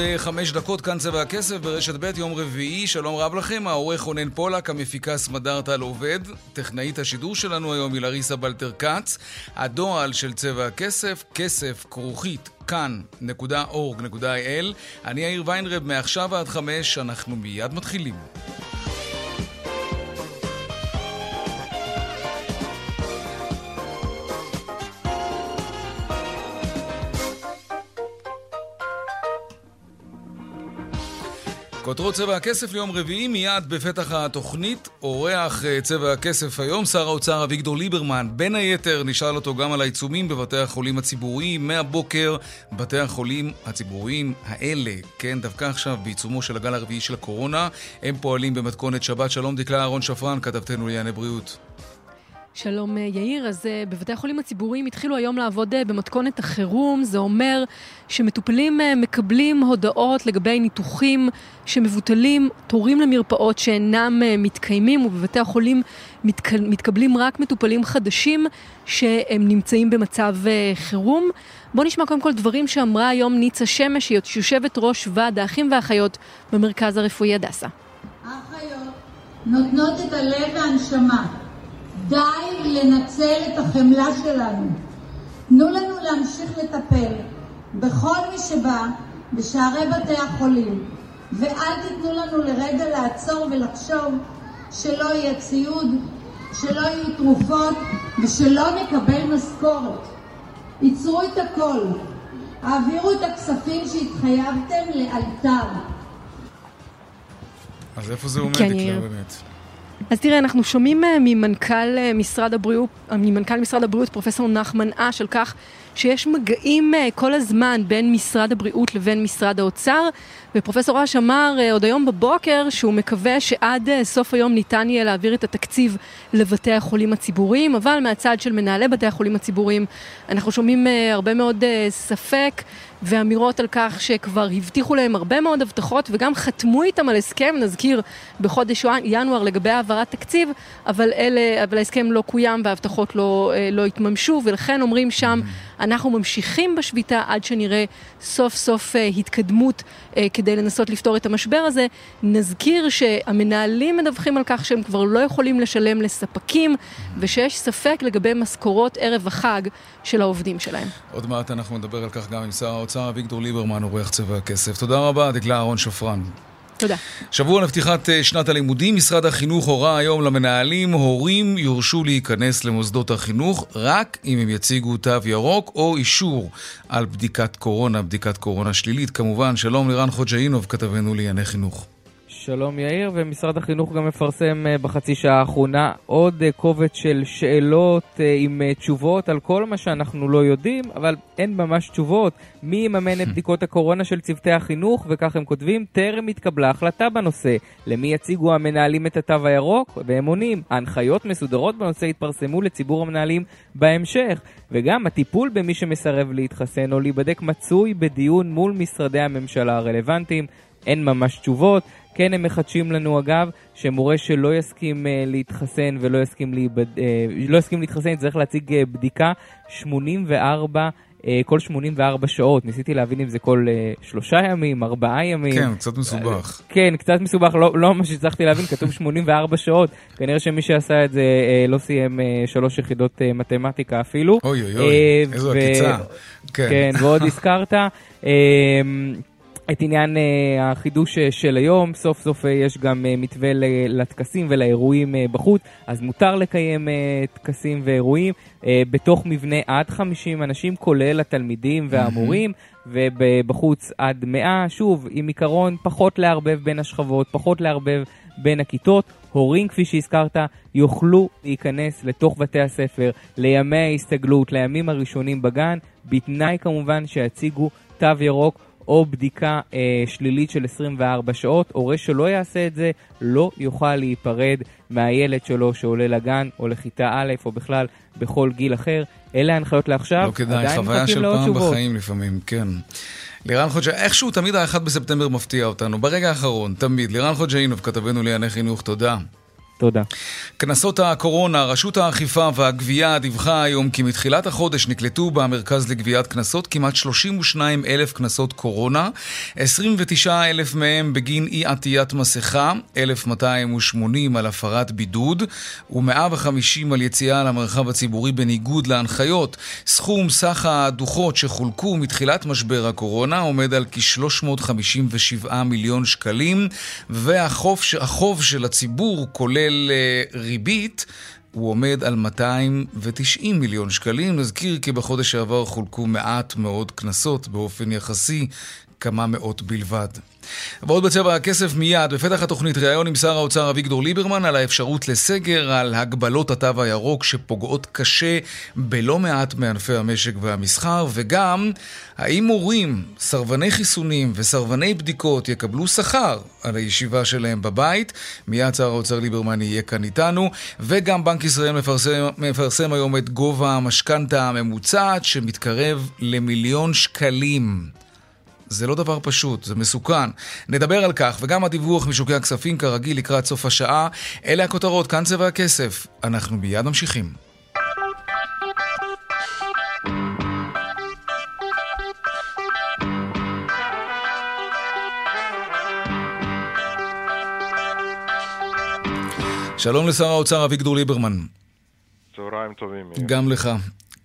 אה, חמש דקות, כאן צבע הכסף ברשת ב', יום רביעי, שלום רב לכם, העורך רונן פולק, המפיקה סמדר טל עובד, טכנאית השידור שלנו היום היא לריסה בלטר כץ, הדועל של צבע הכסף, כסף כרוכית כאן.org.il, אני יאיר ויינרב, מעכשיו עד חמש, אנחנו מיד מתחילים. כותרות צבע הכסף ליום רביעי, מיד בפתח התוכנית, אורח אה, צבע הכסף היום, שר האוצר אביגדור ליברמן. בין היתר, נשאל אותו גם על העיצומים בבתי החולים הציבוריים. מהבוקר, בתי החולים הציבוריים האלה, כן, דווקא עכשיו, בעיצומו של הגל הרביעי של הקורונה, הם פועלים במתכונת שבת. שלום, דקלה אהרון שפרן, כתבתנו לענייני בריאות. שלום אה, יאיר, אז אה, בבתי החולים הציבוריים התחילו היום לעבוד אה, במתכונת החירום, זה אומר שמטופלים מקבלים הודעות לגבי ניתוחים שמבוטלים, תורים למרפאות שאינם מתקיימים, ובבתי החולים מתק... מתקבלים רק מטופלים חדשים שהם נמצאים במצב חירום. בואו נשמע קודם כל דברים שאמרה היום ניצה שמש, היא יושבת ראש ועד האחים והאחיות במרכז הרפואי הדסה. האחיות נותנות את הלב והנשמה. די לנצל את החמלה שלנו. תנו לנו להמשיך לטפל בכל מי שבא בשערי בתי החולים, ואל תיתנו לנו לרגע לעצור ולחשוב שלא יהיה ציוד, שלא יהיו תרופות ושלא נקבל משכורת. ייצרו את הכל. העבירו את הכספים שהתחייבתם לאלתר. אז איפה זה עומד, כן, באמת? אז תראה, אנחנו שומעים אה, ממנכ"ל אה, משרד הבריאות, אה, ממנכ"ל משרד הבריאות, פרופסור נחמן אש, על כך שיש מגעים כל הזמן בין משרד הבריאות לבין משרד האוצר, ופרופסור אש אמר עוד היום בבוקר שהוא מקווה שעד סוף היום ניתן יהיה להעביר את התקציב לבתי החולים הציבוריים, אבל מהצד של מנהלי בתי החולים הציבוריים אנחנו שומעים הרבה מאוד ספק. ואמירות על כך שכבר הבטיחו להם הרבה מאוד הבטחות וגם חתמו איתם על הסכם, נזכיר, בחודש ינואר לגבי העברת תקציב, אבל, אלה, אבל ההסכם לא קוים וההבטחות לא, אה, לא התממשו, ולכן אומרים שם, אנחנו ממשיכים בשביתה עד שנראה סוף סוף אה, התקדמות אה, כדי לנסות לפתור את המשבר הזה. נזכיר שהמנהלים מדווחים על כך שהם כבר לא יכולים לשלם לספקים, ושיש ספק לגבי משכורות ערב החג של העובדים שלהם. עוד מעט אנחנו נדבר על כך גם עם שר האוצר אביגדור ליברמן, עורך צבע הכסף. תודה רבה, דקלה אהרון שפרן. תודה. שבוע לפתיחת אה, שנת הלימודים, משרד החינוך הורה היום למנהלים, הורים יורשו להיכנס למוסדות החינוך רק אם הם יציגו תו ירוק או אישור על בדיקת קורונה, בדיקת קורונה שלילית. כמובן, שלום לירן חוג'אינוב, כתבנו לענייני חינוך. שלום יאיר, ומשרד החינוך גם מפרסם אה, בחצי שעה האחרונה עוד אה, קובץ של שאלות אה, עם תשובות על כל מה שאנחנו לא יודעים, אבל אין ממש תשובות. מי יממן את בדיקות הקורונה של צוותי החינוך, וכך הם כותבים, טרם התקבלה החלטה בנושא. למי יציגו המנהלים את התו הירוק? והם עונים, ההנחיות מסודרות בנושא יתפרסמו לציבור המנהלים בהמשך. וגם הטיפול במי שמסרב להתחסן או להיבדק מצוי בדיון מול משרדי הממשלה הרלוונטיים. אין ממש תשובות. כן הם מחדשים לנו אגב, שמורה שלא יסכים uh, להתחסן ולא יסכים, להיבד... uh, לא יסכים להתחסן יצטרך להציג uh, בדיקה 84 uh, כל 84 שעות, ניסיתי להבין אם זה כל uh, שלושה ימים, ארבעה ימים. כן, קצת מסובך. Uh, כן, קצת מסובך, לא, לא ממש הצלחתי להבין, כתוב 84 שעות, כנראה שמי שעשה את זה לא סיים שלוש יחידות מתמטיקה אפילו. אוי אוי אוי, איזו עקיצה. כן, כן, ועוד הזכרת. את עניין uh, החידוש uh, של היום, סוף סוף uh, יש גם מתווה לטקסים ולאירועים בחוץ, אז מותר לקיים טקסים ואירועים. בתוך מבנה עד 50 אנשים, כולל התלמידים והמורים, ובחוץ עד 100, שוב, עם עיקרון פחות לערבב בין השכבות, פחות לערבב בין הכיתות. הורים, כפי שהזכרת, יוכלו להיכנס לתוך בתי הספר לימי ההסתגלות, לימים הראשונים בגן, בתנאי כמובן שיציגו תו ירוק או בדיקה אה, שלילית של 24 שעות. הורה שלא יעשה את זה לא יוכל להיפרד מהילד שלו שעולה לגן או לכיתה א' או בכלל בכל גיל אחר. אלה ההנחיות לעכשיו, לא כדאי, חוויה של פעם תשובות. בחיים לפעמים, כן. לירן חוג'ה, איכשהו תמיד ה-1 בספטמבר מפתיע אותנו, ברגע האחרון, תמיד. לירן חוג'אינוב, כתבנו לענייני חינוך, תודה. תודה. קנסות הקורונה, רשות האכיפה והגבייה דיווחה היום כי מתחילת החודש נקלטו במרכז לגביית קנסות כמעט 32 אלף קנסות קורונה, 29 אלף מהם בגין אי עטיית מסכה, 1,280 על הפרת בידוד ו-150 על יציאה למרחב הציבורי בניגוד להנחיות. סכום סך הדוחות שחולקו מתחילת משבר הקורונה עומד על כ-357 מיליון שקלים, והחוב של הציבור כולל של אה, ריבית, הוא עומד על 290 מיליון שקלים. נזכיר כי בחודש שעבר חולקו מעט מאוד קנסות באופן יחסי, כמה מאות בלבד. ועוד בצבע הכסף מיד, בפתח התוכנית ראיון עם שר האוצר אביגדור ליברמן על האפשרות לסגר, על הגבלות התו הירוק שפוגעות קשה בלא מעט מענפי המשק והמסחר, וגם האם מורים, סרבני חיסונים וסרבני בדיקות יקבלו שכר על הישיבה שלהם בבית. מיד שר האוצר ליברמן יהיה כאן איתנו, וגם בנק ישראל מפרסם, מפרסם היום את גובה המשכנתה הממוצעת שמתקרב למיליון שקלים. זה לא דבר פשוט, זה מסוכן. נדבר על כך, וגם הדיווח משוקי הכספים כרגיל לקראת סוף השעה. אלה הכותרות, כאן צבע הכסף. אנחנו מיד ממשיכים. שלום לשר האוצר אביגדור ליברמן. צהריים טובים. גם לך.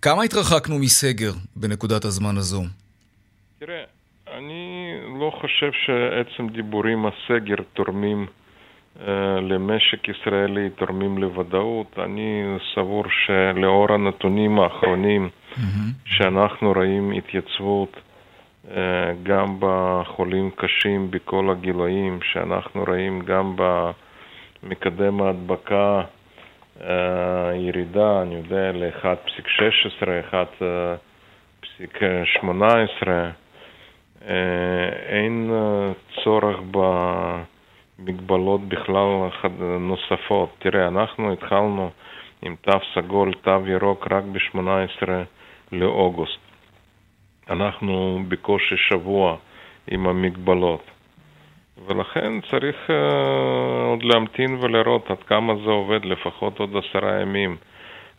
כמה התרחקנו מסגר בנקודת הזמן הזו? תראה, אני לא חושב שעצם דיבורים הסגר תורמים uh, למשק ישראלי, תורמים לוודאות. אני סבור שלאור הנתונים האחרונים. שאנחנו רואים התייצבות uh, גם בחולים קשים בכל הגילאים, שאנחנו רואים גם במקדם ההדבקה uh, ירידה, אני יודע, ל-1.16, 1.18 אה, אין אה, צורך במגבלות בכלל נוספות. תראה, אנחנו התחלנו עם תו סגול, תו ירוק רק ב-18 לאוגוסט. אנחנו בקושי שבוע עם המגבלות. ולכן צריך uh, עוד להמתין ולראות עד כמה זה עובד, לפחות עוד עשרה ימים.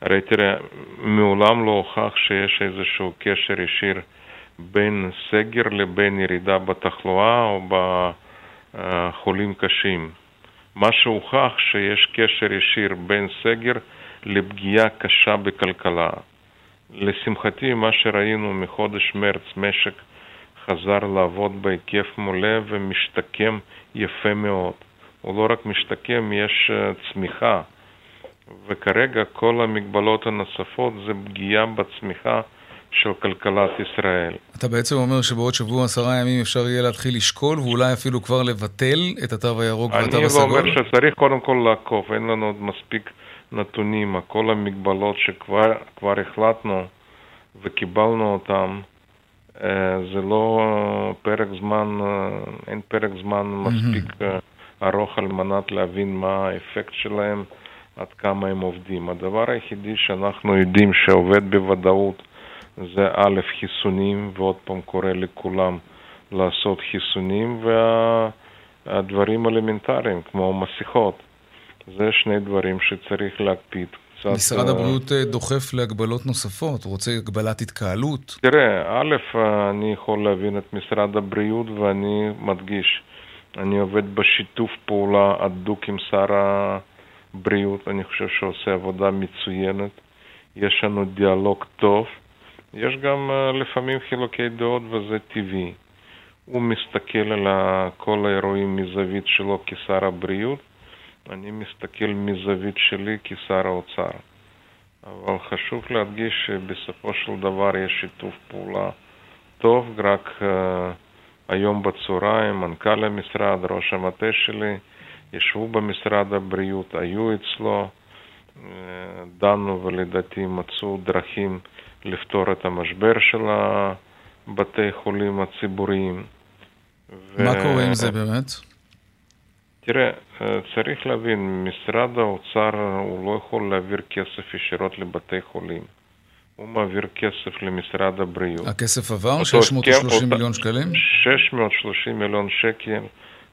הרי תראה, מעולם לא הוכח שיש איזשהו קשר ישיר בין סגר לבין ירידה בתחלואה או בחולים קשים. מה שהוכח שיש קשר ישיר בין סגר לפגיעה קשה בכלכלה. לשמחתי, מה שראינו מחודש מרץ, משק חזר לעבוד בהיקף מלא ומשתקם יפה מאוד. הוא לא רק משתקם, יש אה, צמיחה. וכרגע כל המגבלות הנוספות זה פגיעה בצמיחה של כלכלת ישראל. אתה בעצם אומר שבעוד שבוע עשרה ימים אפשר יהיה להתחיל לשקול ואולי אפילו כבר לבטל את התו הירוק והתו הסגול? אני אומר שצריך קודם כל לעקוב, אין לנו עוד מספיק נתונים. כל המגבלות שכבר החלטנו וקיבלנו אותן, אה, זה לא פרק זמן, אה, אין פרק זמן מספיק mm-hmm. ארוך על מנת להבין מה האפקט שלהם, עד כמה הם עובדים. הדבר היחידי שאנחנו יודעים שעובד בוודאות זה א', חיסונים, ועוד פעם קורא לכולם לעשות חיסונים, והדברים אלמנטריים, כמו מסכות. זה שני דברים שצריך להקפיד. קצת... משרד אה, הבריאות אה, דוחף להגבלות נוספות, הוא רוצה הגבלת התקהלות. תראה, א', אני יכול להבין את משרד הבריאות ואני מדגיש, אני עובד בשיתוף פעולה הדוק עם שר הבריאות, אני חושב שעושה עבודה מצוינת, יש לנו דיאלוג טוב. יש גם uh, לפעמים חילוקי דעות וזה טבעי. הוא מסתכל על כל האירועים מזווית שלו כשר הבריאות, אני מסתכל מזווית שלי כשר האוצר. אבל חשוב להדגיש שבסופו של דבר יש שיתוף פעולה טוב, רק uh, היום בצהריים מנכ"ל המשרד, ראש המטה שלי, ישבו במשרד הבריאות, היו אצלו, uh, דנו ולדעתי מצאו דרכים לפתור את המשבר של הבתי חולים הציבוריים. מה ו... קורה עם זה באמת? תראה, צריך להבין, משרד האוצר הוא לא יכול להעביר כסף ישירות לבתי חולים. הוא מעביר כסף למשרד הבריאות. הכסף עבר? 630 מיליון שקלים? 630 מיליון שקל.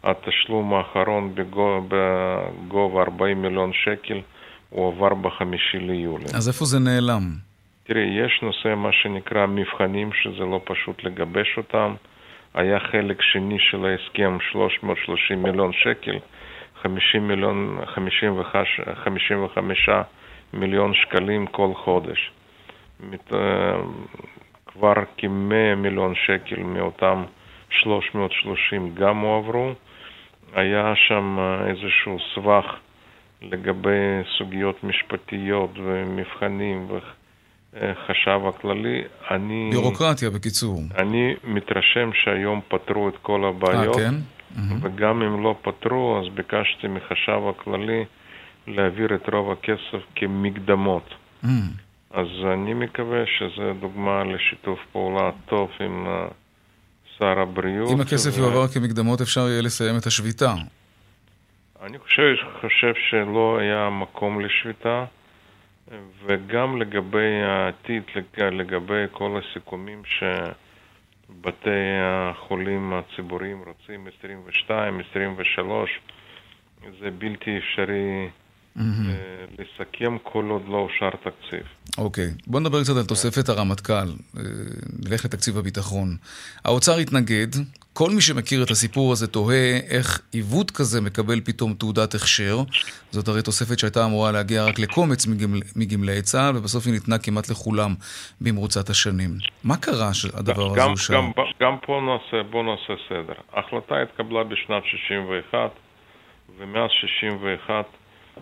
התשלום האחרון בגובה 40 מיליון שקל הוא עבר בחמישי ליולי. אז איפה זה נעלם? תראי, יש נושא מה שנקרא מבחנים, שזה לא פשוט לגבש אותם. היה חלק שני של ההסכם 330 מיליון שקל, 50 מיליון, 55, 55 מיליון שקלים כל חודש. אה, כבר כ-100 מיליון שקל מאותם 330 גם הועברו. היה שם אה, איזשהו סבך לגבי סוגיות משפטיות ומבחנים וחשב הכללי. אני... ביורוקרטיה בקיצור. אני מתרשם שהיום פתרו את כל הבעיות. אה, כן? וגם אם לא פתרו, אז ביקשתי מחשב הכללי להעביר את רוב הכסף כמקדמות. Mm. אז אני מקווה שזו דוגמה לשיתוף פעולה טוב עם uh, שר הבריאות. אם הכסף ו... יועבר כמקדמות אפשר יהיה לסיים את השביתה. אני חושב, חושב שלא היה מקום לשביתה, וגם לגבי העתיד, לגבי כל הסיכומים שבתי החולים הציבוריים רוצים 22, 23, זה בלתי אפשרי mm-hmm. לסכם כל עוד לא אושר תקציב. אוקיי, okay. בוא נדבר קצת על תוספת הרמטכ"ל. אה, נלך לתקציב הביטחון. האוצר התנגד, כל מי שמכיר את הסיפור הזה תוהה איך עיוות כזה מקבל פתאום תעודת הכשר. זאת הרי תוספת שהייתה אמורה להגיע רק לקומץ מגמל, מגמלאי צה"ל, ובסוף היא ניתנה כמעט לכולם במרוצת השנים. מה קרה שהדבר הזה אושר? גם, גם פה נעשה, בוא נעשה סדר. ההחלטה התקבלה בשנת 61, ומאז 61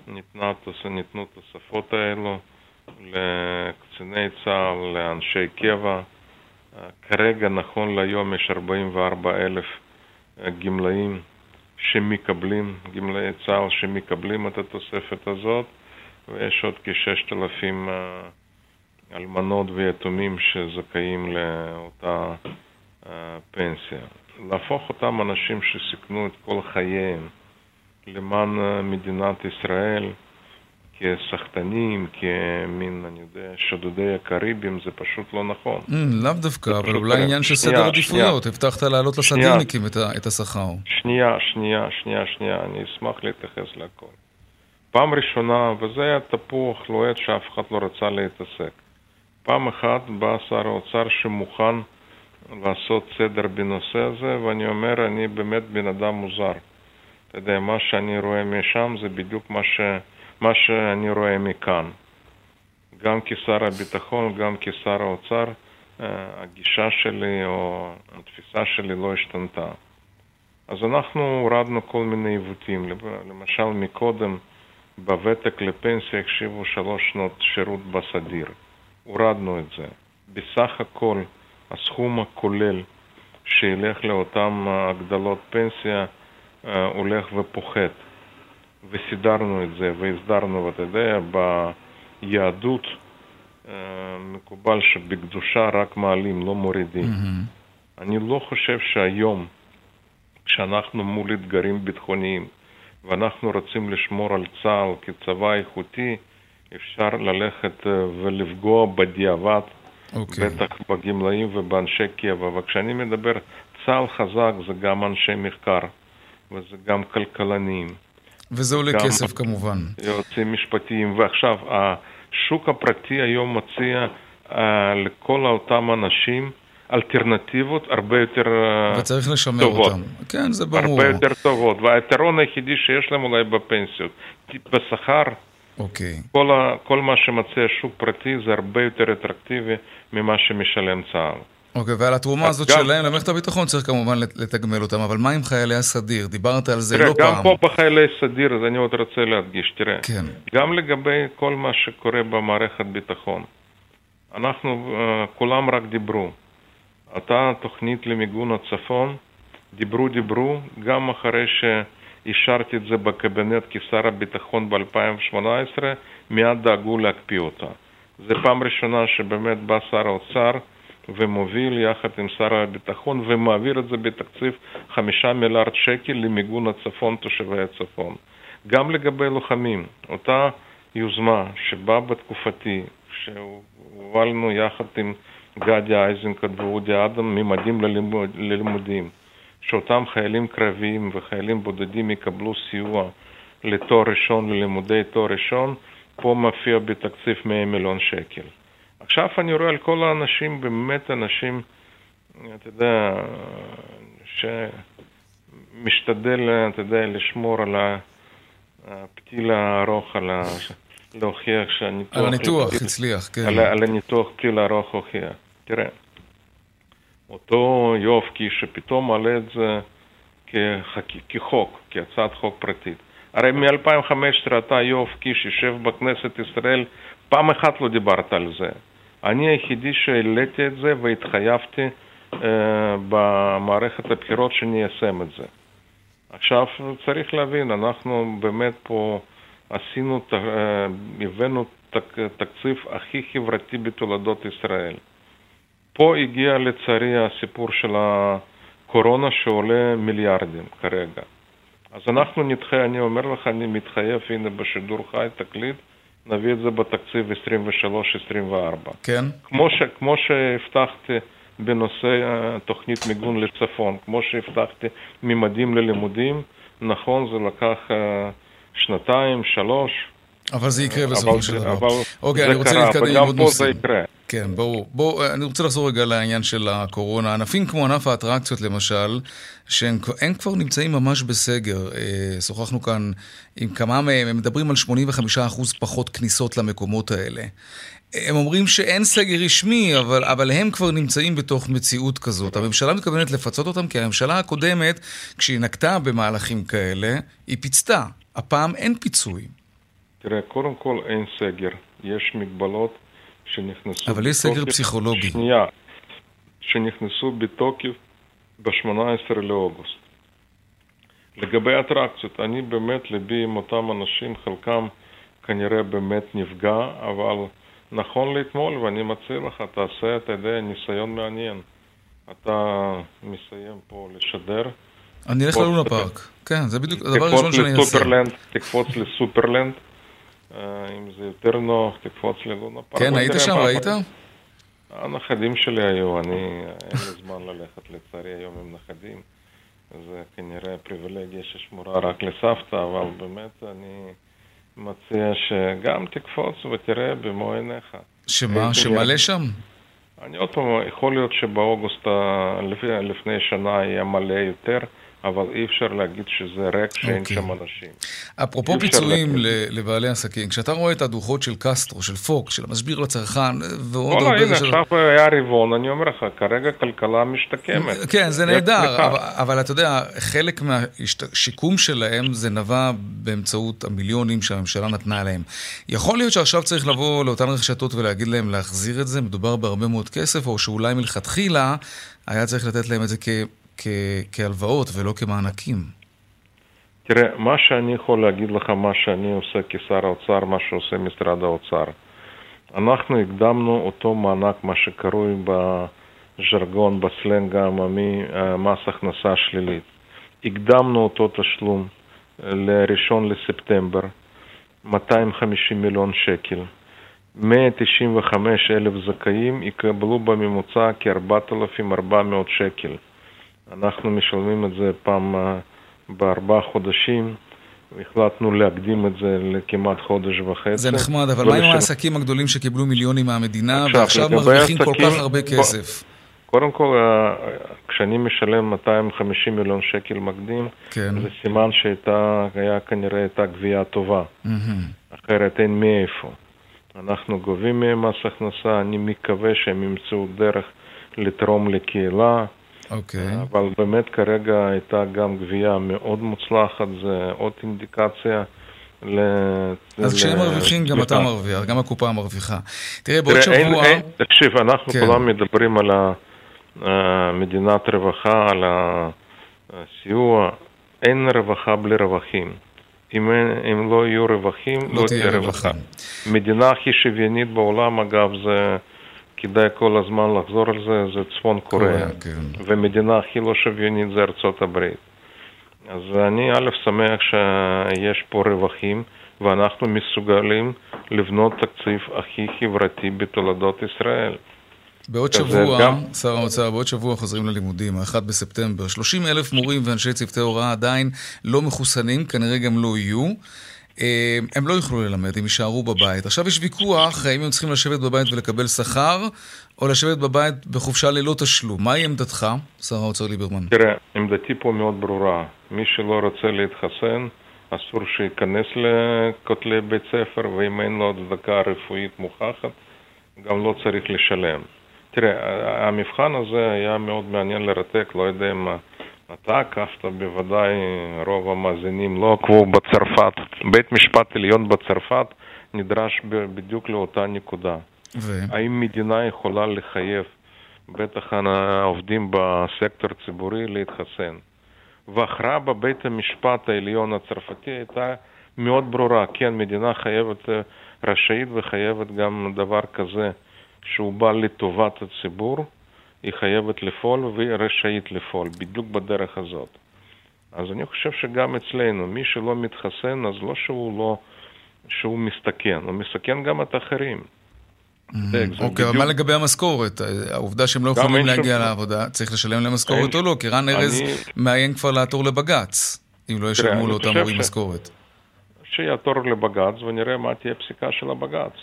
ניתנה, ניתנו תוספות האלו לקציני צה"ל, לאנשי קבע. כרגע, נכון להיום, יש 44 אלף גמלאים שמקבלים, גמלאי צה"ל שמקבלים את התוספת הזאת, ויש עוד כ-6,000 אלמנות ויתומים שזכאים לאותה פנסיה. להפוך אותם אנשים שסיכנו את כל חייהם למען אה, מדינת ישראל כסחטנים, כמין, אני יודע, שודדי הקריבים, זה פשוט לא נכון. Mm, לאו דווקא, אבל אולי עניין של סדר עדיפויות. הבטחת להעלות לסדירניקים את השכר. שנייה, שנייה, שנייה, שנייה, אני אשמח להתייחס לכל. פעם ראשונה, וזה היה תפוח לוהט שאף אחד לא רצה להתעסק. פעם אחת בא שר האוצר שמוכן לעשות סדר בנושא הזה, ואני אומר, אני באמת בן אדם מוזר. אתה יודע, מה שאני רואה משם זה בדיוק מה, ש... מה שאני רואה מכאן. גם כשר הביטחון, גם כשר האוצר, אה, הגישה שלי או התפיסה שלי לא השתנתה. אז אנחנו הורדנו כל מיני עיוותים. למשל, מקודם בוותק לפנסיה החשיבו שלוש שנות שירות בסדיר. הורדנו את זה. בסך הכל, הסכום הכולל שילך לאותן הגדלות פנסיה אה, הולך ופוחת. וסידרנו את זה והסדרנו, ואתה יודע, ביהדות אה, מקובל שבקדושה רק מעלים, לא מורידים. Mm-hmm. אני לא חושב שהיום, כשאנחנו מול אתגרים ביטחוניים, ואנחנו רוצים לשמור על צה"ל כצבא איכותי, אפשר ללכת אה, ולפגוע בדיעבד, okay. אוקיי. בטח בגמלאים ובאנשי קבע. וכשאני מדבר צה"ל חזק זה גם אנשי מחקר. וזה גם כלכלנים. וזה עולה כסף כמובן. יועצים משפטיים. ועכשיו, השוק הפרטי היום מציע uh, לכל אותם אנשים אלטרנטיבות הרבה יותר טובות. וצריך לשמר אותם. כן, זה ברור. הרבה יותר טובות. והיתרון היחידי שיש להם אולי בפנסיות. בשכר, אוקיי. כל, ה, כל מה שמציע שוק פרטי זה הרבה יותר אטרקטיבי ממה שמשלם צה"ל. אוקיי, ועל התרומה הזאת גם- שלהם למערכת הביטחון צריך כמובן לת- לתגמל אותם, אבל מה עם חיילי הסדיר? דיברת על זה תראה, לא גם פעם. פה בחיילי סדיר, אז אני עוד רוצה להדגיש, תראה, כן. גם לגבי כל מה שקורה במערכת ביטחון, אנחנו, אה, כולם רק דיברו. אותה תוכנית למיגון הצפון, דיברו דיברו, גם אחרי שאישרתי את זה בקבינט כשר הביטחון ב-2018, מיד דאגו להקפיא אותה. זו פעם ראשונה שבאמת בא שר האוצר ומוביל יחד עם שר הביטחון ומעביר את זה בתקציב חמישה מיליארד שקל למיגון הצפון, תושבי הצפון. גם לגבי לוחמים, אותה יוזמה שבאה בתקופתי, שהובלנו יחד עם גדי איזנקוט ואודי אדם, ממדים ללימוד, ללימודים, שאותם חיילים קרביים וחיילים בודדים יקבלו סיוע לתואר ראשון, ללימודי תואר ראשון, פה מופיע בתקציב 100 מיליון שקל. עכשיו אני רואה על כל האנשים, באמת אנשים, אתה יודע, שמשתדל, אתה יודע, לשמור על הפתיל הארוך, על ה... להוכיח שהניתוח... על הניתוח לפתיל- הצליח, כן. על, על הניתוח פתיל הארוך הוכיח. תראה, אותו יואב קיש שפתאום מעלה את זה כחק... כחוק, כהצעת חוק פרטית. הרי מ-2015 אתה, יואב קיש, יושב בכנסת ישראל, פעם אחת לא דיברת על זה. אני היחידי שהעליתי את זה והתחייבתי אה, במערכת הבחירות שאני איישם את זה. עכשיו צריך להבין, אנחנו באמת פה עשינו, אה, הבאנו תק- תקציב הכי חברתי בתולדות ישראל. פה הגיע לצערי הסיפור של הקורונה שעולה מיליארדים כרגע. אז אנחנו נדחה, אני אומר לך, אני מתחייב, הנה בשידור חי, תקליט, נביא את זה בתקציב 23-24. כן? כמו, ש, כמו שהבטחתי בנושא תוכנית מיגון לצפון, כמו שהבטחתי ממדים ללימודים, נכון, זה לקח אה, שנתיים, שלוש, אבל זה יקרה אבל בסופו של דבר. אבל אוקיי, אני רוצה להתקדם עם וגם עוד פה זה. יקרה. כן, ברור. בוא, אני רוצה לחזור רגע לעניין של הקורונה. ענפים כמו ענף האטרקציות למשל, שהם כבר- הם כבר נמצאים ממש בסגר. אה, שוחחנו כאן עם כמה מהם, הם מדברים על 85% פחות כניסות למקומות האלה. הם אומרים שאין סגר רשמי, אבל, אבל הם כבר נמצאים בתוך מציאות כזאת. הממשלה מתכוונת לפצות אותם, כי הממשלה הקודמת, כשהיא נקטה במהלכים כאלה, היא פיצתה. הפעם אין פיצוי. תראה, קודם כל אין סגר, יש מגבלות שנכנסו... אבל יש סגר פסיכולוגי. שנייה, שנכנסו בתוקף ב-18 לאוגוסט. לגבי אטרקציות, אני באמת ליבי עם אותם אנשים, חלקם כנראה באמת נפגע, אבל נכון לאתמול, ואני מציע לך, תעשה, אתה יודע, ניסיון מעניין. אתה מסיים פה לשדר, אני אלך ללונה. פארק. כן, זה בדיוק הדבר הראשון שאני אעשה. תקפוץ לסופרלנד, אם זה יותר נוח, תקפוץ ללונה פארק. כן, היית שם, ראית? הנכדים שלי היו, אני, אין לי זמן ללכת לצערי היום עם נכדים. זה כנראה פריבילגיה ששמורה רק לסבתא, אבל באמת אני מציע שגם תקפוץ ותראה במו עיניך. שמה, שמלא שם? אני עוד פעם, יכול להיות שבאוגוסט לפי- לפני שנה יהיה מלא יותר, אבל אי אפשר להגיד שזה ריק, שאין אוקיי. שם אנשים. אפרופו פיצויים לבעלי עסקים, כשאתה רואה את הדוחות של קסטרו, של פוקס, של המשביר לצרכן, ועוד וואלה, הרבה... הנה, של- עכשיו היה רבעון, אני אומר לך, כרגע כלכלה משתקמת. כן, זה נהדר. אבל, אבל אתה יודע, חלק מהשיקום שלהם זה נבע באמצעות המיליונים שהממשלה נתנה להם. יכול להיות שעכשיו צריך לבוא לאותן רשתות ולהגיד להם להחזיר את זה, מדובר בהרבה מאוד כסף, או שאולי מלכתחילה היה צריך לתת להם את זה כ, כ, כהלוואות ולא כמענקים. תראה, מה שאני יכול להגיד לך, מה שאני עושה כשר האוצר, מה שעושה משרד האוצר. אנחנו הקדמנו אותו מענק, מה שקרוי בז'רגון, בסלנג העממי, אה, מס הכנסה שלילית. הקדמנו אותו תשלום אה, לראשון לספטמבר, 250 מיליון שקל. 195 אלף זכאים יקבלו בממוצע כ-4,400 שקל. אנחנו משלמים את זה פעם אה, בארבעה חודשים, החלטנו להקדים את זה לכמעט חודש וחצי. זה נחמד, אבל מה עם העסקים הגדולים שקיבלו מיליונים מהמדינה, עכשיו, ועכשיו מרוויחים כל עסקים- כך הרבה כסף? קודם כל, אה, כשאני משלם 250 מיליון שקל מקדים, כן. זה סימן שהייתה, היה כנראה הייתה גבייה טובה. מהמם. אחרת אין מאיפה. אנחנו גובים מהם מס הכנסה, אני מקווה שהם ימצאו דרך לתרום לקהילה. אוקיי. אבל באמת כרגע הייתה גם גבייה מאוד מוצלחת, זה עוד אינדיקציה. ל... אז ל- כשהם מרוויחים, גם אתה. מרוויח, גם הקופה מרוויחה. תראה, בעוד תראה, אין, שבוע... אין, תקשיב, אנחנו כן. כולם מדברים על אה, מדינת רווחה, על הסיוע. אין רווחה בלי רווחים. אם, אין, אם לא יהיו רווחים, לא תהיה רווחה. מדינה הכי שוויונית בעולם, אגב, זה כדאי כל הזמן לחזור על זה, זה צפון קוריאה. כן. ומדינה הכי לא שוויונית זה ארצות הברית. אז אני א', שמח שיש פה רווחים, ואנחנו מסוגלים לבנות תקציב הכי חברתי בתולדות ישראל. בעוד שבוע, גם. שר האוצר, בעוד שבוע חוזרים ללימודים, ה-1 בספטמבר. 30 אלף מורים ואנשי צוותי הוראה עדיין לא מחוסנים, כנראה גם לא יהיו. אה, הם לא יוכלו ללמד, הם יישארו בבית. עכשיו יש ויכוח האם הם צריכים לשבת בבית ולקבל שכר, או לשבת בבית בחופשה ללא תשלום. מהי עמדתך, שר האוצר ליברמן? תראה, עמדתי פה מאוד ברורה. מי שלא רוצה להתחסן, אסור שייכנס לכותלי בית ספר, ואם אין לו הצדקה רפואית מוכחת, גם לא צריך לשלם. תראה, המבחן הזה היה מאוד מעניין לרתק, לא יודע אם אתה עקבת, בוודאי רוב המאזינים לא עקבו בצרפת. בית משפט עליון בצרפת נדרש בדיוק לאותה נקודה. ו... האם מדינה יכולה לחייב בטח העובדים בסקטור הציבורי להתחסן? וההכרעה בבית המשפט העליון הצרפתי הייתה מאוד ברורה. כן, מדינה חייבת, רשאית וחייבת גם דבר כזה, שהוא בא לטובת הציבור, היא חייבת לפעול והיא רשאית לפעול, בדיוק בדרך הזאת. אז אני חושב שגם אצלנו, מי שלא מתחסן, אז לא שהוא לא, שהוא מסתכן, הוא מסכן גם את האחרים. זה אוקיי, אבל מה לגבי המשכורת? העובדה שהם לא יכולים להגיע לעבודה, צריך לשלם להם משכורת אין- או לא? כי רן ארז מאיים כבר לעתור לבג"ץ, אם לא ישלמו לאותם מורים משכורת. שיעתור לבג"ץ ונראה מה תהיה פסיקה של הבג"ץ.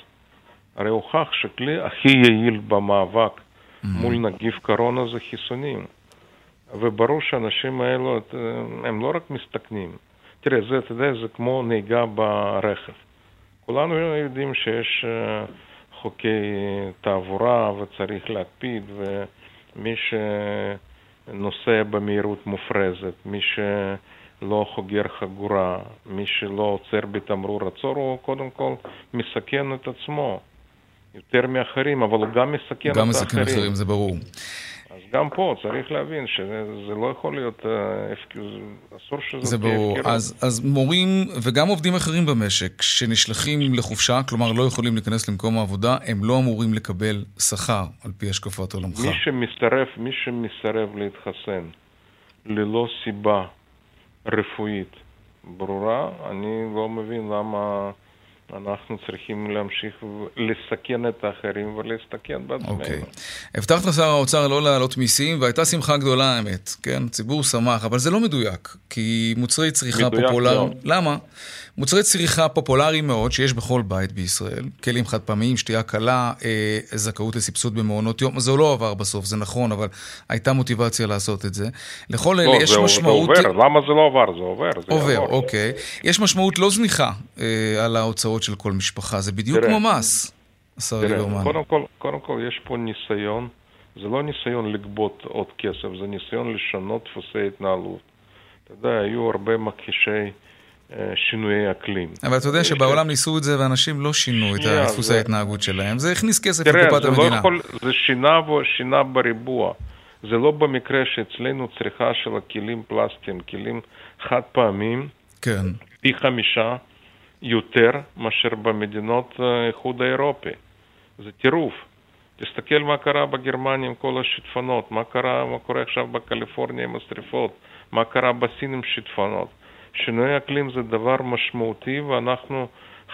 הרי הוכח שכלי הכי יעיל במאבק מול נגיף קורונה זה חיסונים. וברור שהאנשים האלו, הם לא רק מסתכנים. תראה, זה, אתה יודע, זה כמו נהיגה ברכב. כולנו יודעים שיש אה, חוקי תעבורה וצריך להקפיד, ומי שנוסע במהירות מופרזת, מי שלא חוגר חגורה, מי שלא עוצר בתמרור עצור, הוא קודם כל מסכן את עצמו. יותר מאחרים, אבל הוא גם מסכן גם את מסכן האחרים. אחרים, זה ברור. אז גם פה צריך להבין שזה זה לא יכול להיות, אה, אסור שזה זה ברור. אז, אז מורים וגם עובדים אחרים במשק שנשלחים לחופשה, כלומר לא יכולים להיכנס למקום העבודה, הם לא אמורים לקבל שכר, על פי השקפת עולמך. מי שמסרב, מי שמסרב להתחסן ללא סיבה רפואית ברורה, אני לא מבין למה אנחנו צריכים להמשיך לסכן את האחרים ולהסתכן בעצמנו. אוקיי. הבטחת לשר האוצר לא להעלות מיסים, והייתה שמחה גדולה האמת, כן? הציבור שמח, אבל זה לא מדויק, כי מוצרי צריכה מדויק פופולריים... מאוד. למה? מוצרי צריכה פופולריים מאוד, שיש בכל בית בישראל, כלים חד פעמיים, שתייה קלה, אה, זכאות לסבסוד במעונות יום, זה לא עבר בסוף, זה נכון, אבל הייתה מוטיבציה לעשות את זה. לכל אלה לא, יש זה, משמעות... זה עובר, למה זה לא עבר? זה עובר. זה עובר, יעבור. אוקיי. יש משמעות לא זניחה אה, על ההוצאות של כל משפחה, זה בדיוק תראה. כמו מס, השר ליברמן. קודם כל, קודם כל יש פה ניסיון, זה לא ניסיון לגבות עוד כסף, זה ניסיון לשנות דפוסי התנהלות. אתה יודע, היו הרבה מכחישי שינויי אקלים. אבל אתה יודע שבעולם ניסו את זה ואנשים לא שינו את שנייה, דפוס זה- ההתנהגות שלהם. זה הכניס כסף תראה, לקופת זה לא המדינה. יכול, זה שינה, שינה בריבוע. זה לא במקרה שאצלנו צריכה של הכלים פלסטיים, כלים חד פעמיים, כן. פי חמישה יותר מאשר במדינות אה, האיחוד האירופי. זה טירוף. תסתכל מה קרה בגרמניה עם כל השיטפונות, מה קרה, מה קורה עכשיו בקליפורניה עם השרפות, מה קרה בסין עם שיטפונות. שינוי אקלים זה דבר משמעותי ואנחנו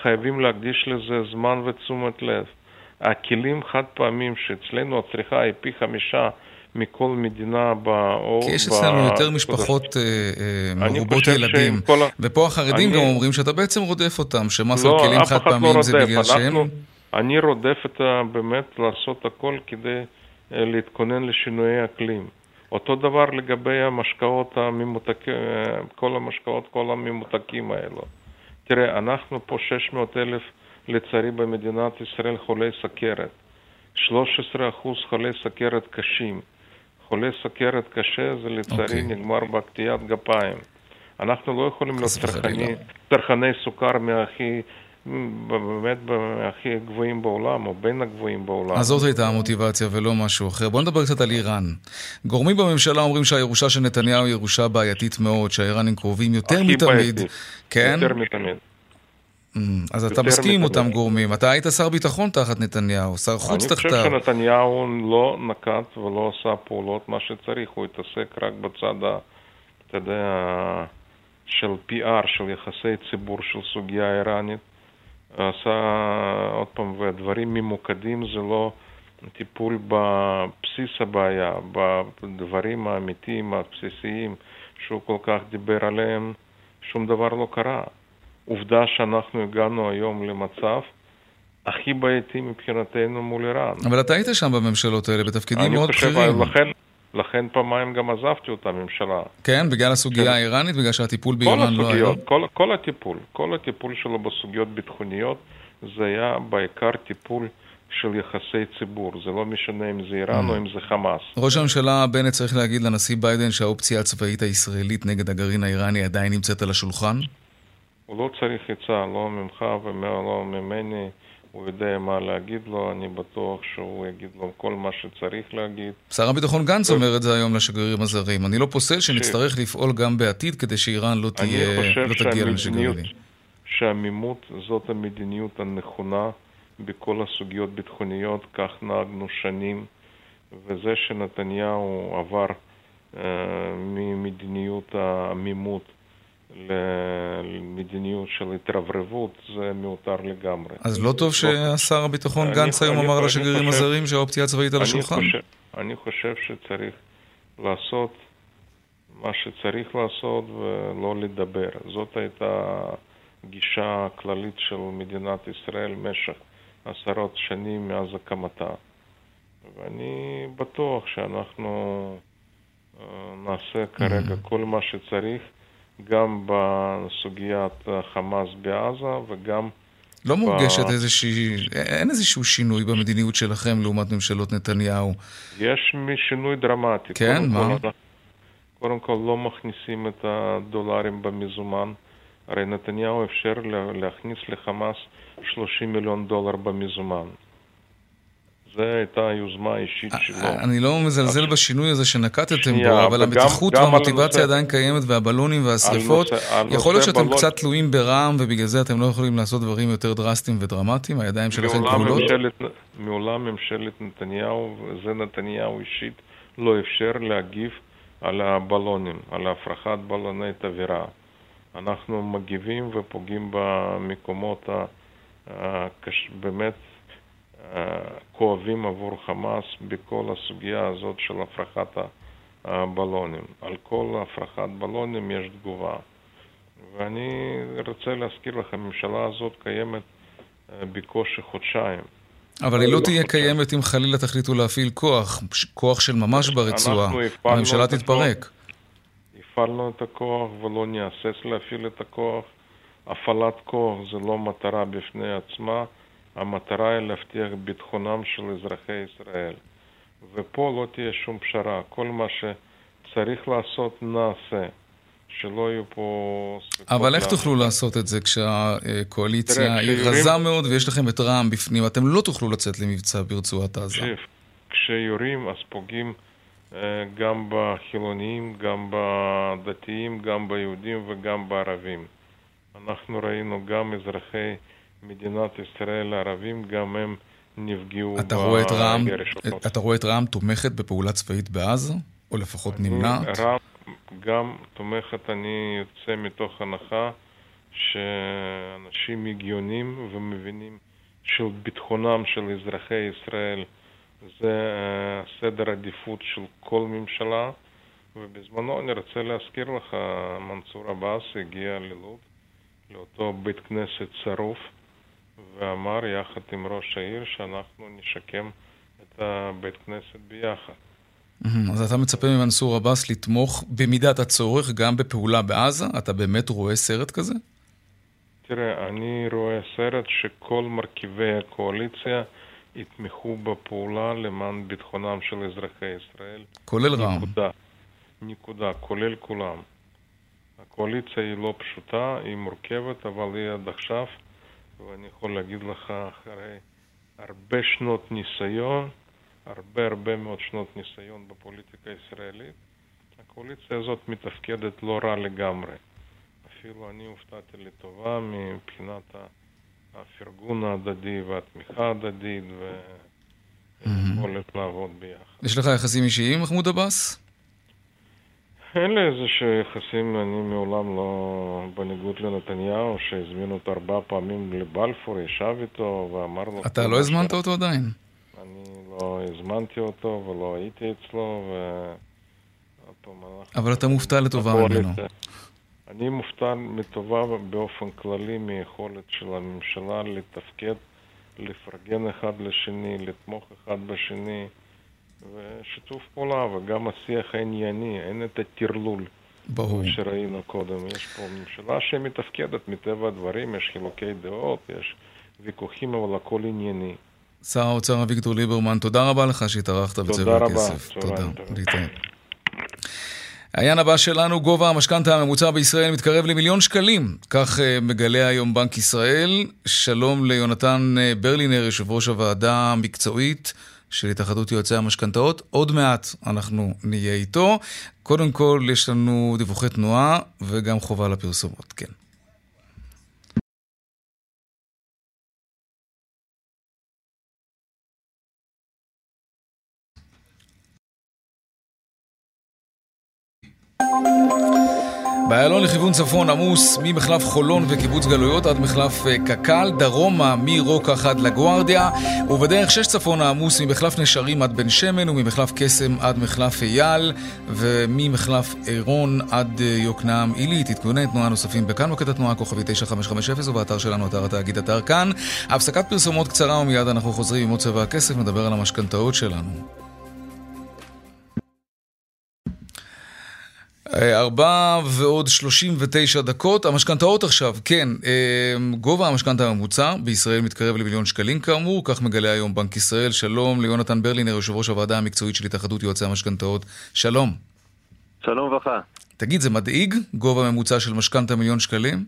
חייבים להקדיש לזה זמן ותשומת לב. הכלים חד פעמים שאצלנו הצריכה היא פי חמישה מכל מדינה ב... או כי יש ב- אצלנו יותר משפחות אה, אה, מרובות ילדים. כל ופה החרדים אני- גם אומרים שאתה בעצם רודף אותם, שמס לא, על כלים חד לא פעמיים זה רודף. בגלל שהם... אנחנו- אני רודף את ה... באמת לעשות הכל כדי אה, להתכונן לשינויי אקלים. אותו דבר לגבי המשקאות הממותקים, כל המשקאות, כל הממותקים האלו. תראה, אנחנו פה 600 אלף, לצערי, במדינת ישראל חולי סכרת. 13% חולי סכרת קשים. חולה סכרת קשה זה לצערי okay. אוקיי. נגמר בקטיעת גפיים. אנחנו לא יכולים להיות צרכני סוכר מהכי, באמת הכי גבוהים בעולם, או בין הגבוהים בעולם. אז זאת הייתה המוטיבציה ולא משהו אחר. בוא נדבר קצת על איראן. גורמים בממשלה אומרים שהירושה של נתניהו היא ירושה בעייתית מאוד, שהאיראנים קרובים יותר מתמיד. כן? יותר מתמיד. Mm, אז אתה מסכים עם. אותם גורמים. אתה היית שר ביטחון תחת נתניהו, שר חוץ אני חושב תחתיו. שנתניהו לא נקט ולא עשה פעולות מה שצריך, הוא התעסק רק בצד, ה, אתה יודע, של PR, של יחסי ציבור, של סוגיה איראנית. עשה, עוד פעם, ודברים ממוקדים זה לא טיפול בבסיס הבעיה, בדברים האמיתיים, הבסיסיים, שהוא כל כך דיבר עליהם, שום דבר לא קרה. עובדה שאנחנו הגענו היום למצב הכי בעייתי מבחינתנו מול איראן. אבל אתה היית שם בממשלות האלה, בתפקידים אני מאוד חושב, בכירים. לכן, לכן פעמיים גם עזבתי אותה ממשלה. כן, בגלל הסוגיה כן. האיראנית, בגלל שהטיפול באיראן לא היה... כל, כל הטיפול, כל הטיפול שלו בסוגיות ביטחוניות, זה היה בעיקר טיפול של יחסי ציבור. זה לא משנה אם זה איראן או אם זה חמאס. ראש הממשלה בנט צריך להגיד לנשיא ביידן שהאופציה הצבאית הישראלית נגד הגרעין האיראני עדיין נמצאת על השולחן? הוא לא צריך עצה, לא ממך ולא ממני. הוא יודע מה להגיד לו, אני בטוח שהוא יגיד לו כל מה שצריך להגיד. שר הביטחון גנץ אומר את זה היום לשגרירים הזרים. אני לא פוסל שנצטרך לפעול גם בעתיד כדי שאיראן לא תהיה, אני חושב לא תגיע גרעיני. שהעמימות זאת המדיניות הנכונה בכל הסוגיות ביטחוניות, כך נהגנו שנים, וזה שנתניהו עבר אה, ממדיניות העמימות למדיניות של התרברבות, זה מיותר לגמרי. אז לא טוב ששר הביטחון גנץ היום אמר לשגרירים הזרים שהאופציה הצבאית על אני השולחן? אני חושב שצריך לעשות מה שצריך לעשות ולא לדבר. זאת הייתה הגישה הכללית של מדינת ישראל במשך עשרות שנים מאז הקמתה. ואני בטוח שאנחנו אה, נעשה כרגע כל מה שצריך, גם בסוגיית חמאס בעזה וגם לא מורגשת ב- איזושהי... אין איזשהו שינוי במדיניות שלכם לעומת ממשלות נתניהו. יש שינוי דרמטי. כן? קודם מה? כל, קודם כל לא מכניסים את הדולרים במזומן. הרי נתניהו אפשר לה- להכניס לחמאס 30 מיליון דולר במזומן. זו הייתה היוזמה האישית שלו. אני לא מזלזל בשינוי הזה שנקטתם בו, אבל על והמוטיבציה עדיין קיימת, והבלונים והשריפות. יכול להיות שאתם קצת תלויים ברע"מ, ובגלל זה אתם לא יכולים לעשות דברים יותר דרסטיים ודרמטיים? הידיים שלכם כבולות? מעולם ממשלת נתניהו, וזה נתניהו אישית, לא אפשר להגיב על הבלונים, על הפרחת בלוני תבערה. אנחנו מגיבים ופוגעים במקומות ה-. באמת אה, כואבים עבור חמאס בכל הסוגיה הזאת של הפרחת הבלונים. על כל הפרחת בלונים יש תגובה. ואני רוצה להזכיר לך, הממשלה הזאת קיימת אה, בקושי חודשיים. אבל היא לא תהיה קיימת אם חלילה תחליטו להפעיל כוח, כוח של ממש ברצועה. הממשלה. תתפרק. הפעלנו את הכוח ולא נהסס להפעיל את הכוח. הפעלת כוח זה לא מטרה בפני עצמה, המטרה היא להבטיח ביטחונם של אזרחי ישראל. ופה לא תהיה שום פשרה. כל מה שצריך לעשות נעשה. שלא יהיו פה... אבל איך תוכלו לעשות את זה כשהקואליציה היא רזה מאוד ויש לכם את רע"מ בפנים? אתם לא תוכלו לצאת למבצע ברצועת עזה. כשיורים אז פוגעים אה, גם בחילונים, גם בדתיים, גם ביהודים וגם בערבים. אנחנו ראינו גם אזרחי מדינת ישראל הערבים, גם הם נפגעו אתה רואה את רע"מ, בירי של חמאס. אתה רואה את רע"מ תומכת בפעולה צבאית בעזה? או לפחות נמנעת? רע"מ גם תומכת, אני יוצא מתוך הנחה שאנשים הגיונים ומבינים של ביטחונם של אזרחי ישראל זה אה, סדר עדיפות של כל ממשלה ובזמנו אני רוצה להזכיר לך, מנסור עבאס הגיע ללוד, לאותו בית כנסת שרוף ואמר יחד עם ראש העיר שאנחנו נשקם את הבית כנסת ביחד. אז אתה מצפה ממנסור עבאס לתמוך במידת הצורך גם בפעולה בעזה? אתה באמת רואה סרט כזה? תראה, אני רואה סרט שכל מרכיבי הקואליציה יתמכו בפעולה למען ביטחונם של אזרחי ישראל. כולל רע"מ. נקודה. נקודה, כולל כולם. הקואליציה היא לא פשוטה, היא מורכבת, אבל היא עד עכשיו, ואני יכול להגיד לך, אחרי הרבה שנות ניסיון, הרבה הרבה מאוד שנות ניסיון בפוליטיקה הישראלית, הקואליציה הזאת מתפקדת לא רע לגמרי. אפילו אני הופתעתי לטובה מבחינת הפרגון ההדדי והתמיכה ההדדית ויכולת לעבוד ביחד. יש לך יחסים אישיים, מחמוד עבאס? אין לי איזה שיחסים, אני מעולם לא, בניגוד לנתניהו, שהזמינו אותו ארבע פעמים לבלפור, ישב איתו ואמר לו... אתה לא הזמנת אותו עדיין? אני לא הזמנתי אותו ולא הייתי אצלו, ו... אבל אתה מופתע לטובה ממנו. אני מופתע לטובה באופן כללי מיכולת של הממשלה לתפקד, לפרגן אחד לשני, לתמוך אחד בשני. ושיתוף פעולה, וגם השיח הענייני, אין את הטרלול. ברור. שראינו קודם. יש פה ממשלה שמתפקדת מטבע הדברים, יש חילוקי דעות, יש ויכוחים, אבל הכל ענייני. שר האוצר אביגדור ליברמן, תודה רבה לך שהתארחת בצבע הכסף. תודה רבה. תודה. להתראות. העניין הבא שלנו, גובה המשכנתה הממוצע בישראל מתקרב למיליון שקלים. כך מגלה היום בנק ישראל. שלום ליונתן ברלינר, יושב ראש הוועדה המקצועית של התאחדות יועצי המשכנתאות. עוד מעט אנחנו נהיה איתו. קודם כל, יש לנו דיווחי תנועה וגם חובה לפרסומות, כן. באיילון לכיוון צפון עמוס ממחלף חולון וקיבוץ גלויות עד מחלף קק"ל, דרומה מרוקח עד לגוארדיה, ובדרך שש צפון העמוס ממחלף נשרים עד בן שמן וממחלף קסם עד מחלף אייל וממחלף עירון עד יוקנעם עילית. עדכוני תנועה נוספים בכאן מוקד התנועה כוכבי 9550 ובאתר שלנו, אתר התאגיד אתר כאן. הפסקת פרסומות קצרה ומיד אנחנו חוזרים עם עוד צבע הכסף, נדבר על המשכנתאות שלנו. ארבע ועוד שלושים ותשע דקות. המשכנתאות עכשיו, כן, גובה המשכנתה הממוצע בישראל מתקרב למיליון שקלים כאמור, כך מגלה היום בנק ישראל. שלום ליונתן ברלינר, יושב ראש הוועדה המקצועית של התאחדות יועצי המשכנתאות. שלום. שלום וברכה. תגיד, זה מדאיג, גובה ממוצע של משכנתה מיליון שקלים?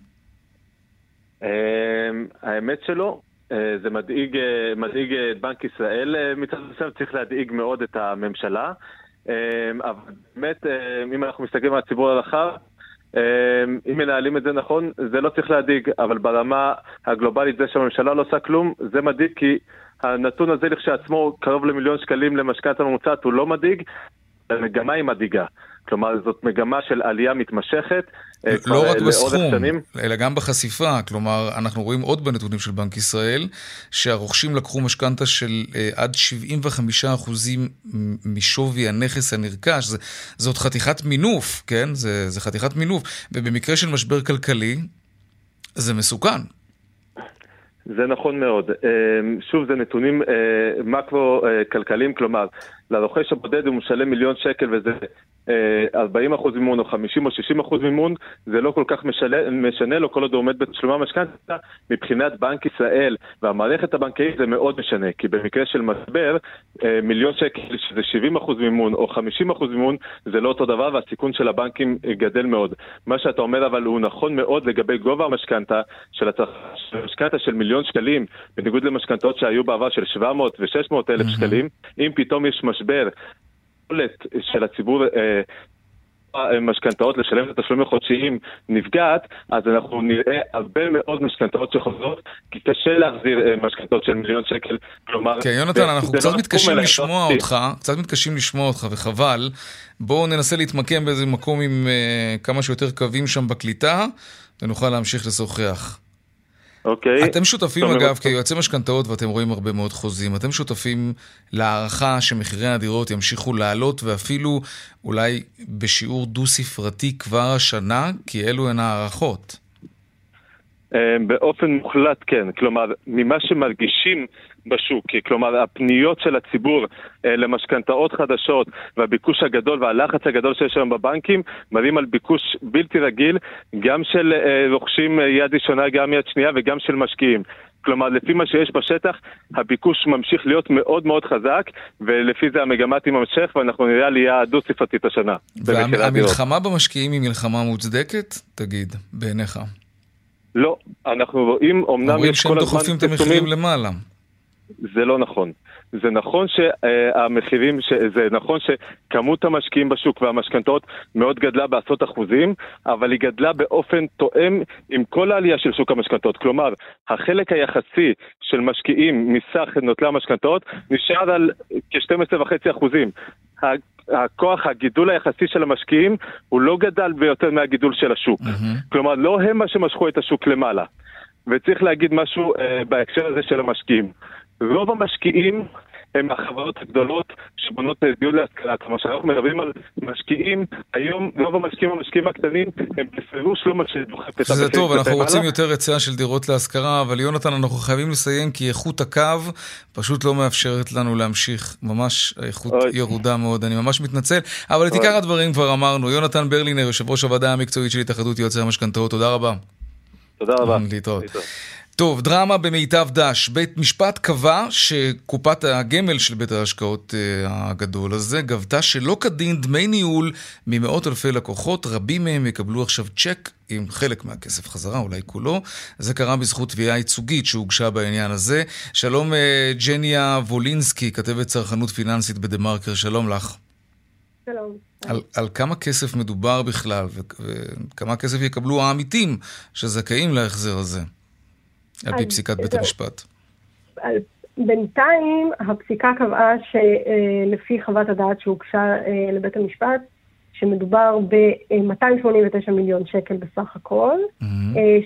האמת שלא. זה מדאיג, מדאיג את בנק ישראל מצד מסוים, צריך להדאיג מאוד את הממשלה. אבל באמת, אם אנחנו מסתכלים על הציבור הרחב, אם מנהלים את זה נכון, זה לא צריך להדאיג, אבל ברמה הגלובלית זה שהממשלה לא עושה כלום, זה מדאיג כי הנתון הזה לכשעצמו קרוב למיליון שקלים למשכנתה ממוצעת הוא לא מדאיג, המגמה היא מדאיגה. כלומר, זאת מגמה של עלייה מתמשכת. לא רק בסכום, אלא גם בחשיפה. כלומר, אנחנו רואים עוד בנתונים של בנק ישראל, שהרוכשים לקחו משכנתה של עד 75% משווי הנכס הנרכש. זה, זאת חתיכת מינוף, כן? זה, זה חתיכת מינוף. ובמקרה של משבר כלכלי, זה מסוכן. זה נכון מאוד. שוב, זה נתונים מקרו-כלכליים, כלומר, לרוכש הבודד הוא משלם מיליון שקל וזה 40 אחוז מימון או 50 או 60 אחוז מימון, זה לא כל כך משנה, משנה לו כל עוד הוא עומד בתשלומי המשכנתה. מבחינת בנק ישראל והמערכת הבנקאית זה מאוד משנה, כי במקרה של משבר, מיליון שקל שזה 70 אחוז מימון או 50 אחוז מימון, זה לא אותו דבר והסיכון של הבנקים גדל מאוד. מה שאתה אומר אבל הוא נכון מאוד לגבי גובה המשכנתה של המשכנתה של מיליון שקלים, בניגוד למשכנתאות שהיו בעבר של 700 ו-600 אלף שקלים, אם פתאום יש משבר, היכולת של הציבור אה, משכנתאות לשלם את התשלומים החודשיים נפגעת, אז אנחנו נראה הרבה מאוד משכנתאות שחוזרות, כי קשה להחזיר אה, משכנתאות של מיליון שקל, כלומר... כן, יונתן, אנחנו קצת לא מתקשים לשמוע אותך, קצת מתקשים לשמוע אותך, וחבל. בואו ננסה להתמקם באיזה מקום עם uh, כמה שיותר קווים שם בקליטה, ונוכל להמשיך לשוחח. אוקיי. אתם שותפים אגב, כיועצי משכנתאות, ואתם רואים הרבה מאוד חוזים, אתם שותפים להערכה שמחירי הדירות ימשיכו לעלות, ואפילו אולי בשיעור דו-ספרתי כבר השנה, כי אלו הן הערכות. באופן מוחלט כן, כלומר, ממה שמרגישים בשוק, כלומר הפניות של הציבור אה, למשכנתאות חדשות והביקוש הגדול והלחץ הגדול שיש היום בבנקים מראים על ביקוש בלתי רגיל גם של אה, רוכשים יד ראשונה, גם יד שנייה וגם של משקיעים. כלומר, לפי מה שיש בשטח, הביקוש ממשיך להיות מאוד מאוד חזק, ולפי זה המגמה תימשך, ואנחנו נראה עלייה דו-ספרתית השנה. והמלחמה במשקיעים היא מלחמה מוצדקת? תגיד, בעיניך. לא, אנחנו רואים, אמנם יש כל הזמן... אומרים שהם דוחפים את המחירים למעלה. זה לא נכון. זה נכון שהמחירים, זה נכון שכמות המשקיעים בשוק והמשכנתאות מאוד גדלה בעשרות אחוזים, אבל היא גדלה באופן תואם עם כל העלייה של שוק המשכנתאות. כלומר, החלק היחסי של משקיעים מסך נוטלי המשכנתאות נשאר על כ-12.5 אחוזים. הכוח, הגידול היחסי של המשקיעים, הוא לא גדל ביותר מהגידול של השוק. Mm-hmm. כלומר, לא הם מה שמשכו את השוק למעלה. וצריך להגיד משהו אה, בהקשר הזה של המשקיעים. רוב המשקיעים הם החברות הגדולות שבונות דיור להשכלה. כלומר, כשאנחנו מדברים על משקיעים, היום רוב המשקיעים, המשקיעים הקטנים, הם בפירוש לא מה שדוחף את זה טוב, אנחנו רוצים יותר היצע של דירות להשכרה, אבל יונתן, אנחנו חייבים לסיים כי איכות הקו פשוט לא מאפשרת לנו להמשיך. ממש האיכות ירודה מאוד, אני ממש מתנצל. אבל את עיקר הדברים כבר אמרנו. יונתן ברלינר, יושב ראש הוועדה המקצועית של התאחדות יועצי המשכנתאות, תודה רבה. תודה רבה. להתראות. טוב, דרמה במיטב דש. בית משפט קבע שקופת הגמל של בית ההשקעות uh, הגדול הזה גבתה שלא כדין דמי ניהול ממאות אלפי לקוחות. רבים מהם יקבלו עכשיו צ'ק עם חלק מהכסף חזרה, אולי כולו. זה קרה בזכות תביעה ייצוגית שהוגשה בעניין הזה. שלום uh, ג'ניה וולינסקי, כתבת צרכנות פיננסית בדה מרקר, שלום לך. שלום. על, על כמה כסף מדובר בכלל, וכמה כסף יקבלו העמיתים שזכאים להחזר הזה? על פי פסיקת בית המשפט. בינתיים הפסיקה קבעה שלפי חוות הדעת שהוגשה אה, לבית המשפט, שמדובר ב-289 מיליון שקל בסך הכל, mm-hmm.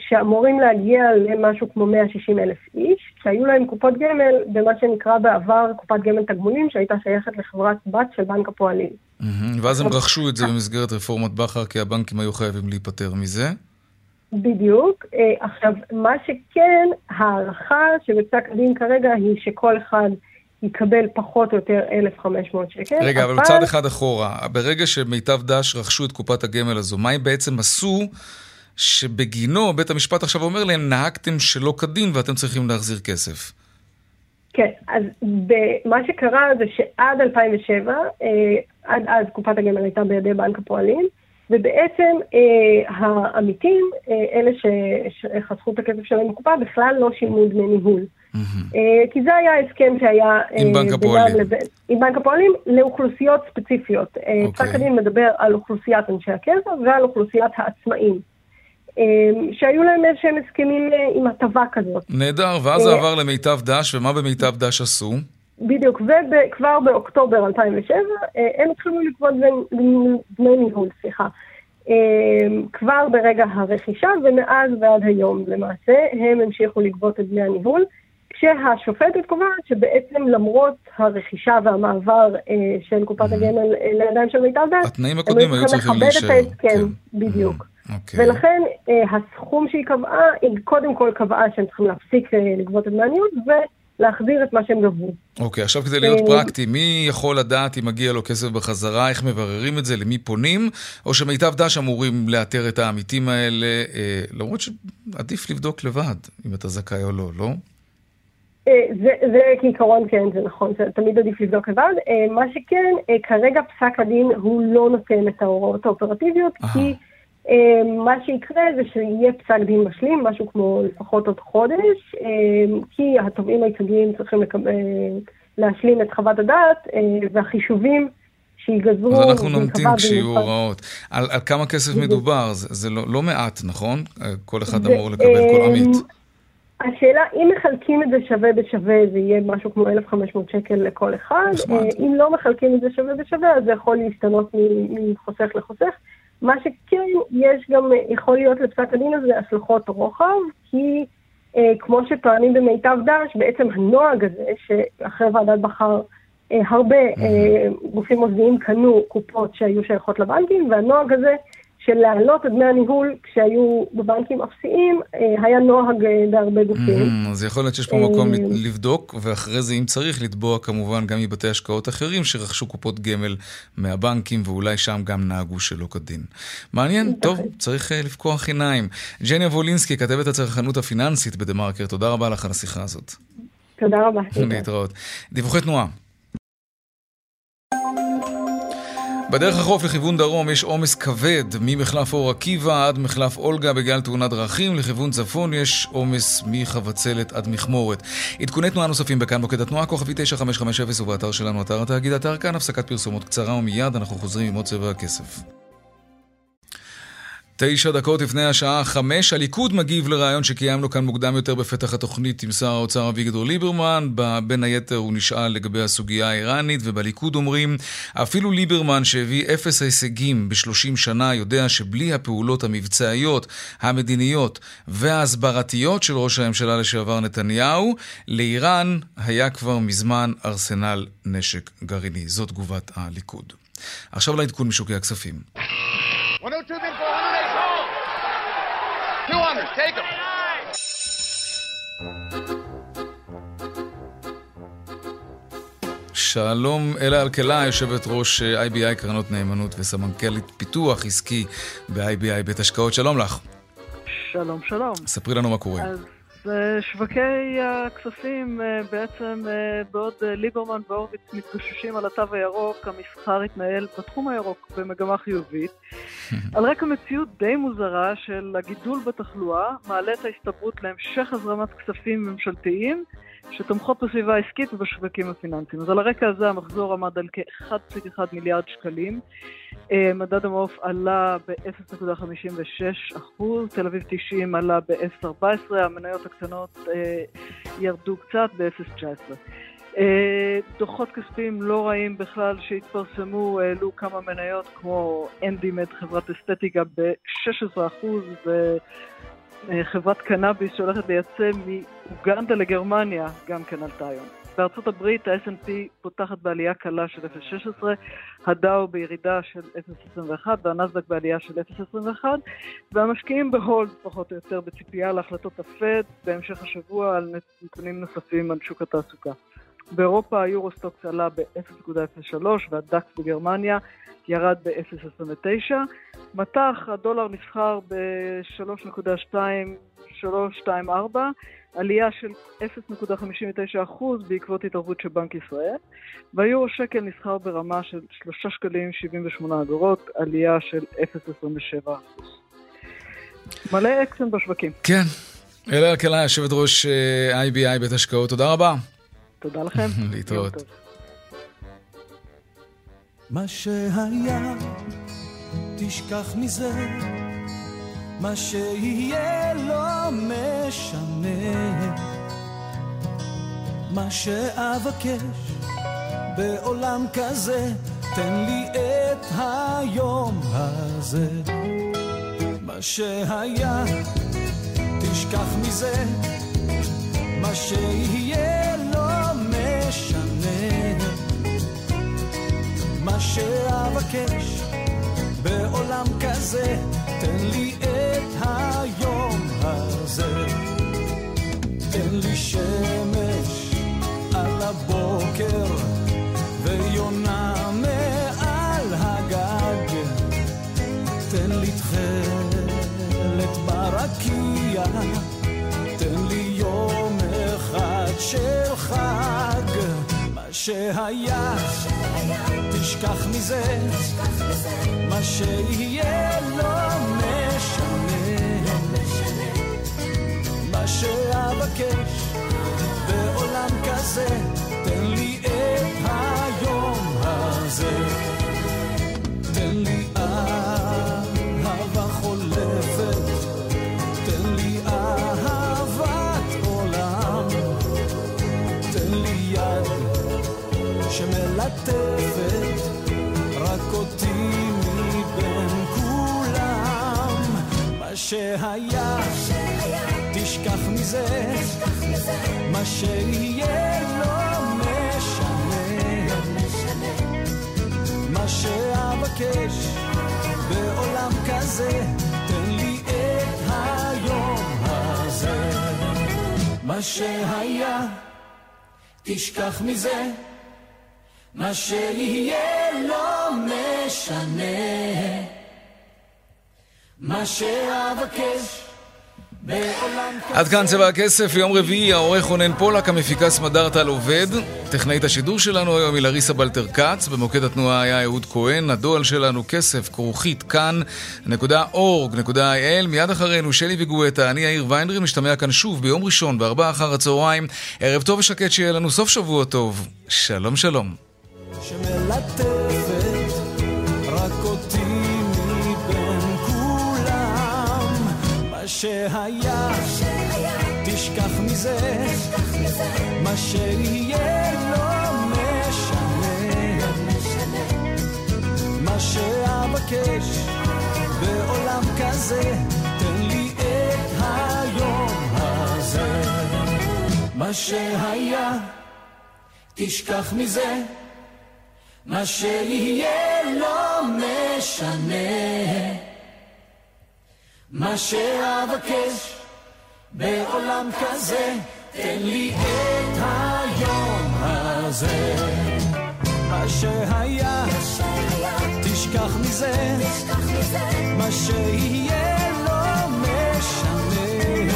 שאמורים להגיע למשהו כמו 160 אלף איש, שהיו להם קופות גמל במה שנקרא בעבר קופת גמל תגמולים, שהייתה שייכת לחברת בת של בנק הפועלים. Mm-hmm. ואז הם רכשו את זה במסגרת רפורמת בכר, כי הבנקים היו חייבים להיפטר מזה. בדיוק. אה, עכשיו, מה שכן, ההערכה שבפסק הדין כרגע היא שכל אחד יקבל פחות או יותר 1,500 שקל. רגע, אבל צעד אחד אחורה. ברגע שמיטב דש רכשו את קופת הגמל הזו, מה הם בעצם עשו שבגינו בית המשפט עכשיו אומר להם, נהגתם שלא כדין ואתם צריכים להחזיר כסף? כן, אז מה שקרה זה שעד 2007, אה, עד אז קופת הגמל הייתה בידי בנק הפועלים, ובעצם אה, העמיתים, אה, אלה שחסכו את הכסף שלהם בקופה, בכלל לא שילמו דמי ניהול. Mm-hmm. אה, כי זה היה הסכם שהיה... אה, עם בנק הפועלים. לבין, עם בנק הפועלים לאוכלוסיות ספציפיות. אה, אוקיי. פסק הדין מדבר על אוכלוסיית אנשי הקבע ועל אוכלוסיית העצמאים. אה, שהיו להם איזשהם הסכמים אה, עם הטבה כזאת. נהדר, ואז זה עבר למיטב דש, ומה במיטב דש עשו? בדיוק, וכבר באוקטובר 2007 אה, הם התחילו לגבות דמי ניהול, סליחה. אה, כבר ברגע הרכישה ומאז ועד היום למעשה הם המשיכו לגבות את דמי הניהול, כשהשופטת קובעת שבעצם למרות הרכישה והמעבר אה, של קופת הגמל לידיים של מיטב דת, התנאים הקודמים היו צריכים להישאר. הם צריכים לכבד את ההסכם, כן. בדיוק. Okay. אוקיי. ולכן הסכום שהיא קבעה, היא קודם כל קבעה שהם צריכים להפסיק לגבות את דמי הניהול, להחזיר את מה שהם גבו. אוקיי, עכשיו כדי להיות אה, פרקטי, מי יכול לדעת אם מגיע לו כסף בחזרה, איך מבררים את זה, למי פונים, או שמיטב דש אמורים לאתר את העמיתים האלה, אה, למרות שעדיף לבדוק לבד, אם אתה זכאי או לא, לא? אה, זה, זה כעיקרון כן, זה נכון, זה תמיד עדיף לבדוק לבד. מה שכן, כרגע פסק הדין הוא לא נותן את ההוראות האופרטיביות, כי... אמ, מה שיקרה זה שיהיה פסק דין משלים, משהו כמו לפחות עוד חודש, אמ, כי התובעים הייצוגיים צריכים לקבל, להשלים את חוות הדעת אה, והחישובים שיגזרו... אז אנחנו נמתין כשיהיו הוראות. על, על כמה כסף מדובר? זה, זה לא, לא מעט, נכון? אה, כל אחד זה, אמור לקבל, כל עמית. השאלה, אם מחלקים את זה שווה בשווה, זה יהיה משהו כמו 1,500 שקל לכל אחד. נחמד. אה, אם לא מחלקים את זה שווה בשווה, אז זה יכול להשתנות מחוסך לחוסך. מה שכן, יש גם, יכול להיות לפסק הדין הזה השלכות רוחב, כי אה, כמו שטוענים במיטב דש, בעצם הנוהג הזה, שאחרי ועדת בחר, אה, הרבה אה, גופים מוסדיים קנו קופות שהיו שייכות לבנקים, והנוהג הזה של להעלות את דמי הניהול כשהיו בבנקים אפסיים, אה, היה נוהג אה, בהרבה גופים. Mm, אז יכול להיות שיש פה מקום לבדוק, ואחרי זה, אם צריך, לתבוע כמובן גם מבתי השקעות אחרים שרכשו קופות גמל מהבנקים, ואולי שם גם נהגו שלא כדין. מעניין, טוב, צריך לפקוח עיניים. ג'ניה וולינסקי, כתבת הצרכנות הפיננסית בדה-מרקר, תודה רבה לך על השיחה הזאת. תודה רבה. להתראות. דיווחי תנועה. בדרך החוף לכיוון דרום יש עומס כבד ממחלף אור עקיבא עד מחלף אולגה בגלל תאונת דרכים. לכיוון צפון יש עומס מחבצלת עד מכמורת. עדכוני תנועה נוספים בכאן מוקד התנועה, כוכבי 9550 ובאתר שלנו, אתר התאגיד, אתר כאן, הפסקת פרסומות קצרה ומיד אנחנו חוזרים עם עוד צבע הכסף. תשע דקות לפני השעה חמש, הליכוד מגיב לרעיון שקיימנו כאן מוקדם יותר בפתח התוכנית עם שר האוצר אביגדור ליברמן. בין היתר הוא נשאל לגבי הסוגיה האיראנית, ובליכוד אומרים, אפילו ליברמן שהביא אפס הישגים בשלושים שנה, יודע שבלי הפעולות המבצעיות, המדיניות וההסברתיות של ראש הממשלה לשעבר נתניהו, לאיראן היה כבר מזמן ארסנל נשק גרעיני. זו תגובת הליכוד. עכשיו לעדכון משוקי הכספים. 102 200, take them. שלום אלה אלקלה, יושבת ראש IBI קרנות נאמנות וסמנכ"לית פיתוח עסקי ב-IBI בית השקעות, שלום לך. שלום, שלום. ספרי לנו מה קורה. אז שווקי הכספים אה, בעצם אה, בעוד אה, ליברמן והורוביץ מתגוששים על התו הירוק, המסחר התנהל בתחום הירוק במגמה חיובית. על רקע מציאות די מוזרה של הגידול בתחלואה, מעלה את ההסתברות להמשך הזרמת כספים ממשלתיים שתומכות בסביבה העסקית ובשווקים הפיננסיים. אז על הרקע הזה המחזור עמד על כ-1.1 מיליארד שקלים. אה, מדד המעוף עלה ב-0.56 תל אביב 90 עלה ב-0.14, המניות הקטנות אה, ירדו קצת ב-0.19. אה, דוחות כספיים לא רעים בכלל שהתפרסמו, העלו כמה מניות כמו אנדימד, חברת אסתטיקה ב-16% וחברת קנאביס שהולכת לייצא מאוגנדה לגרמניה גם כן עלתה היום. בארצות הברית ה-S&P פותחת בעלייה קלה של 0.16, הדאו בירידה של 0.21 והנסדק בעלייה של 0.21 והמשקיעים ב hold פחות או יותר בציפייה להחלטות הפד בהמשך השבוע על נתונים נוספים על שוק התעסוקה. באירופה היורוסטוקס עלה ב-0.03 והדקס בגרמניה ירד ב-0.29. מטח הדולר נסחר ב-3.2324 עלייה של 0.59% בעקבות התערבות של בנק ישראל, והיורו שקל נסחר ברמה של 3 שקלים 78 אגורות, עלייה של 0.27%. מלא אקסן בשווקים. כן. אלה אלקלה, יושבת ראש IBI אה, בית השקעות, תודה רבה. תודה לכם. להתראות. מה שהיה, תשכח מזה. מה שיהיה לא משנה מה שאבקש בעולם כזה תן לי את היום הזה מה שהיה תשכח מזה מה שיהיה מה שאבקש בעולם כזה תן לי את היום הזה. תן לי שמש על הבוקר ויונה מעל הגג. תן לי תכלת ברקיע, שהיה, תשכח מזה, מה שיהיה לא משנה, מה שאבקש בעולם כזה, שהיה, תשכח מזה, מה שיהיה לא משנה. מה שאבקש בעולם כזה כזה, תן לי את היום הזה. מה שהיה, תשכח מזה, מה שיהיה לא משנה. מה שאבקש עד כאן צבע הכסף, יום רביעי, העורך רונן פולק, המפיקה סמדארטל עובד. טכנאית השידור שלנו היום היא לריסה בלטר כץ, במוקד התנועה היה אהוד כהן, הדואל שלנו כסף, כרוכית, כאן.org.il. מיד אחרינו שלי וגואטה, אני יאיר ויינדרי, משתמע כאן שוב ביום ראשון, בארבעה אחר הצהריים. ערב טוב ושקט שיהיה לנו סוף שבוע טוב. שלום שלום. שמלטפת שהיה, תשכח מזה, מה שיהיה לא משנה, מה שאבקש בעולם כזה, תן לי את היום הזה, מה שהיה, תשכח מזה, מה שיהיה לא משנה. מה שאבקש בעולם כזה, תן לי את היום הזה. מה שהיה, תשכח מזה, מה שיהיה לא משנה.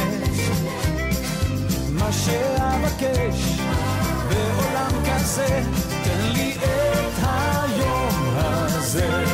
מה שאבקש בעולם כזה, תן לי את היום הזה.